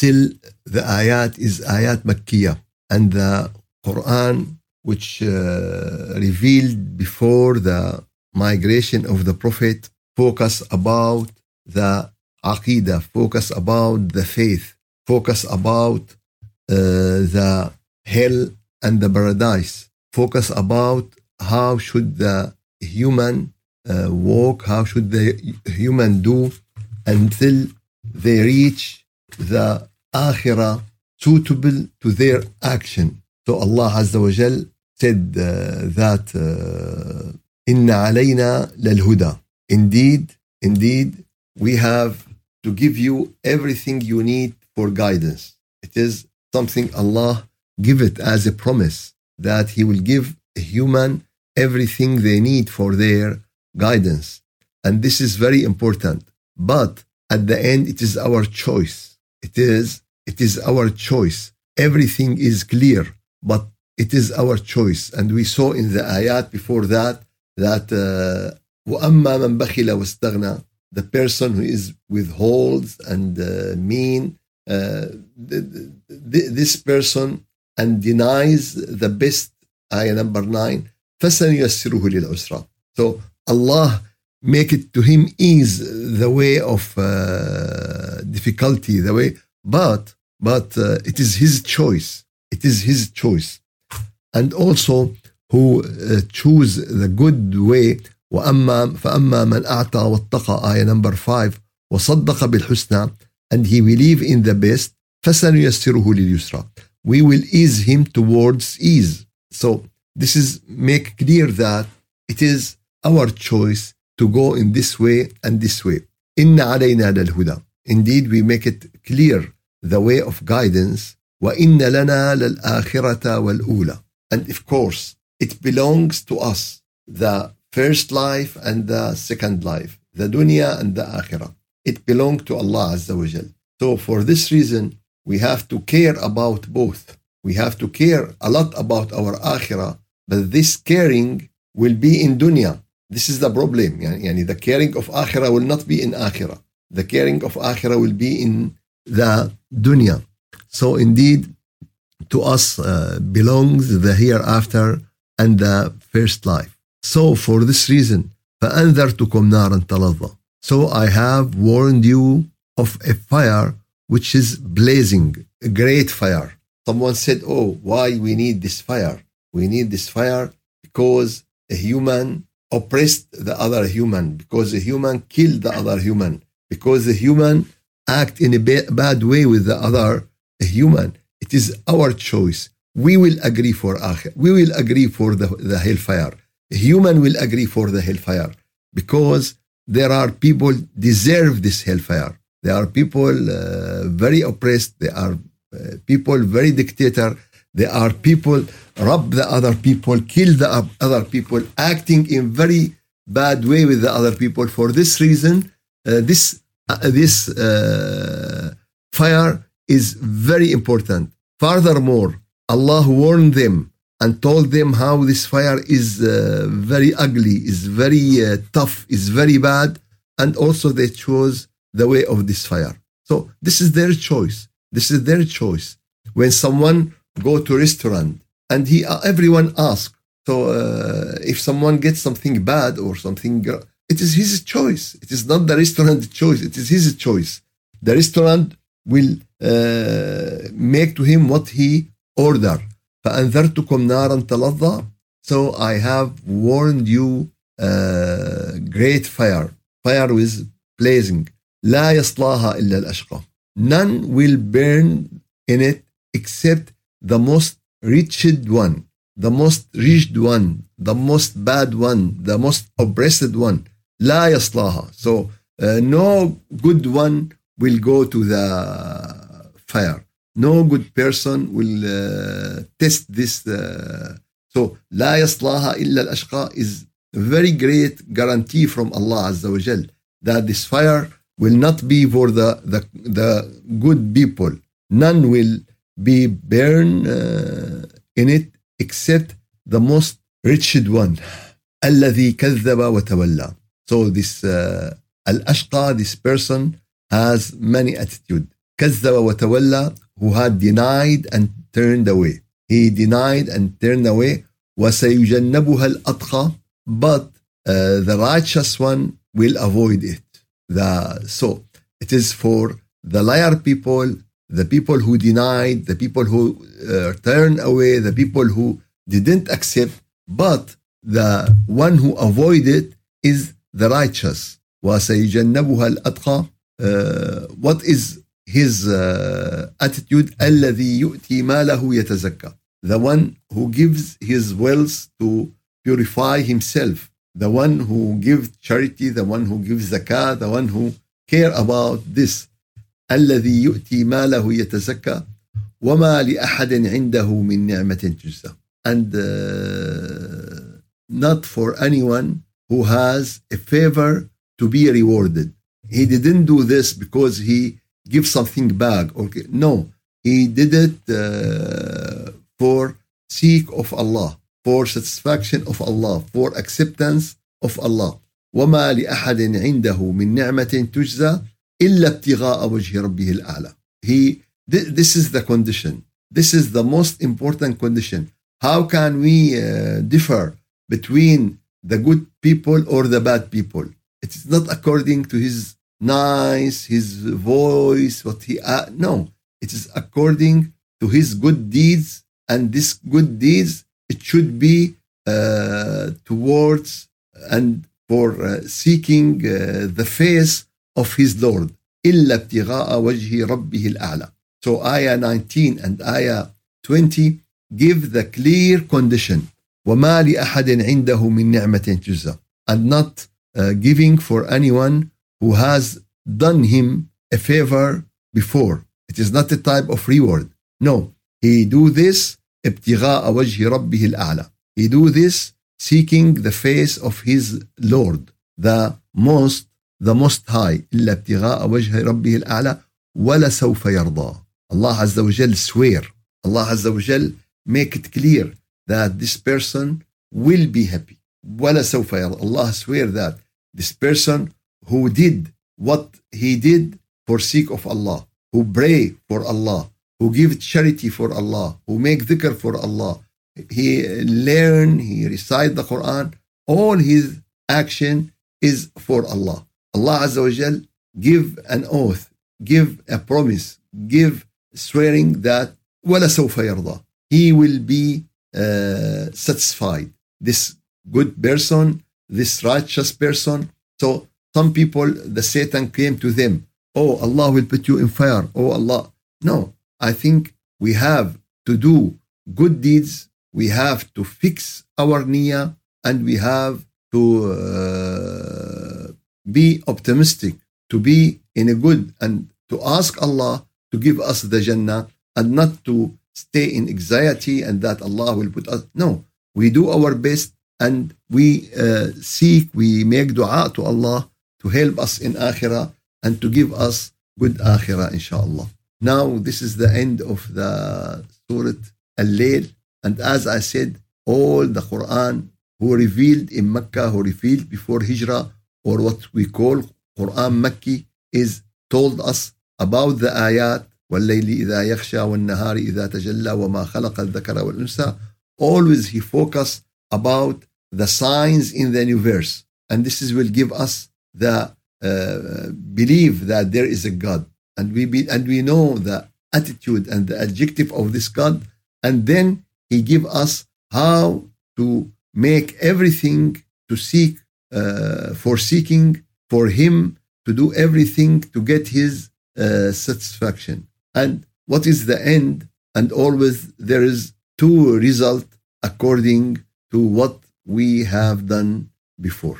till the ayat is ayat Makkiyah. And the Quran which uh, revealed before the migration of the Prophet focus about the aqidah, focus about the faith, focus about uh, the hell and the paradise, focus about how should the human uh, walk, how should the human do until they reach the akhirah suitable to their action. So Allah Azza wa Jal said uh, that uh, Inna alayna lal huda. Indeed, indeed, we have to give you everything you need for guidance. It is something Allah give it as a promise that He will give a human everything they need for their guidance. And this is very important. But at the end, it is our choice. It is, it is our choice. Everything is clear, but it is our choice. And we saw in the ayat before that, that uh, The person who is withholds and uh, mean, uh, th- th- this person and denies the best, ayah number nine, So Allah make it to him ease the way of uh, difficulty the way but but uh, it is his choice it is his choice and also who uh, choose the good way وأما فأما من أعطى واتقى آية number 5 وصدق بالحسنى and he believe in the best فسنيسره لليسرى we will ease him towards ease so this is make clear that it is our choice to go in this way and this way إن علينا للهدى indeed we make it clear the way of guidance وإن لنا للآخرة والأولى and of course it belongs to us the first life and the second life, the dunya and the akhirah. It belongs to Allah Azza wa Jal. So for this reason, we have to care about both. We have to care a lot about our akhirah, but this caring will be in dunya. This is the problem. Yani, the caring of akhirah will not be in akhirah. The caring of akhirah will be in the dunya. So indeed, to us uh, belongs the hereafter and the first life. So for this reason, فأنذرتكم نارا تلظى. So I have warned you of a fire which is blazing, a great fire. Someone said, Oh, why we need this fire? We need this fire because a human oppressed the other human, because a human killed the other human, because the human act in a bad way with the other human. It is our choice. We will agree for akhir. We will agree for the, the hellfire human will agree for the hellfire because there are people deserve this hellfire. There are people uh, very oppressed. There are uh, people very dictator. There are people rob the other people, kill the other people, acting in very bad way with the other people. For this reason, this uh, this uh, fire is very important. Furthermore, Allah warned them and told them how this fire is uh, very ugly, is very uh, tough, is very bad, and also they chose the way of this fire. So this is their choice. This is their choice. When someone go to restaurant and he uh, everyone ask, so uh, if someone gets something bad or something, it is his choice. It is not the restaurant choice. It is his choice. The restaurant will uh, make to him what he order فأنذرتكم نارا تلظى So I have warned you uh, great fire fire with blazing لا يصلاها إلا الأشقى None will burn in it except the most wretched one the most wretched one the most bad one the most oppressed one لا يصلاها So uh, no good one will go to the fire no good person will uh, test this. Uh, so لا يصلاها إلا الأشقى is a very great guarantee from Allah Azza wa Jal that this fire will not be for the, the, the good people. None will be burned uh, in it except the most wretched one. الذي كذب وتولى. So this uh, al-ashqa, this person has many attitude. كذب وتولى who had denied and turned away he denied and turned away وسيجنبها الأتقى but uh, the righteous one will avoid it the, so it is for the liar people the people who denied the people who uh, turned away the people who didn't accept but the one who avoided is the righteous وسيجنبها الأتقى uh, what is his uh, attitude الذي يؤتي ماله يتزكى the one who gives his wealth to purify himself the one who gives charity the one who gives zakah the one who care about this الذي يؤتي ماله يتزكى وما لأحد عنده من نعمة تجزى and uh, not for anyone who has a favor to be rewarded. He didn't do this because he gives something back. Okay, no, he did it uh, for seek of Allah, for satisfaction of Allah, for acceptance of Allah. وما لأحد عنده من نعمة تجزى إلا ابتغاء وجه ربه الأعلى. He, this is the condition. This is the most important condition. How can we uh, differ between the good people or the bad people? It is not according to his nice, his voice, what he uh, no. It is according to his good deeds, and this good deeds it should be uh, towards and for uh, seeking uh, the face of his Lord. إلا ابتغاء وجه ربه الأعلى. So ayah 19 and ayah 20 give the clear condition. وما لأحد عنده من نعمة تجزى. And not uh, giving for anyone who has done him a favor before. It is not a type of reward. No, he do this ابتغاء وجه ربه الأعلى. He do this seeking the face of his Lord, the most, the most high. إلا ابتغاء وجه ربه الأعلى ولا سوف يرضى. Allah Azza wa Jal swear. Allah Azza wa Jal make it clear that this person will be happy. ولا سوف يرضى. Allah swear that this person who did what he did for sake of Allah, who pray for Allah, who give charity for Allah, who make dhikr for Allah, he learn, he recite the Quran, all his action is for Allah. Allah Azza wa Jal give an oath, give a promise, give swearing that ولا سوف يرضى. He will be uh, satisfied. This good person, this righteous person. So some people, the Satan came to them, oh, Allah will put you in fire. Oh, Allah. No, I think we have to do good deeds. We have to fix our niyyah and we have to uh, be optimistic, to be in a good and to ask Allah to give us the Jannah and not to stay in anxiety and that Allah will put us. No, we do our best and we uh, seek, we make dua to Allah to help us in akhirah and to give us good akhirah, inshallah. Now, this is the end of the Surah Al-Layl. And as I said, all the Quran who revealed in Mecca, who revealed before Hijrah, or what we call Quran Makki, is told us about the ayat والليل إذا يخشى والنهار إذا تجلى وما خلق الذكر والأنثى always he focus about the signs in the universe. And this is will give us the uh, belief that there is a God. And we be, and we know the attitude and the adjective of this God. And then he give us how to make everything to seek uh, for seeking for him to do everything to get his uh, satisfaction. And what is the end? And always there is two result according to what we have done before.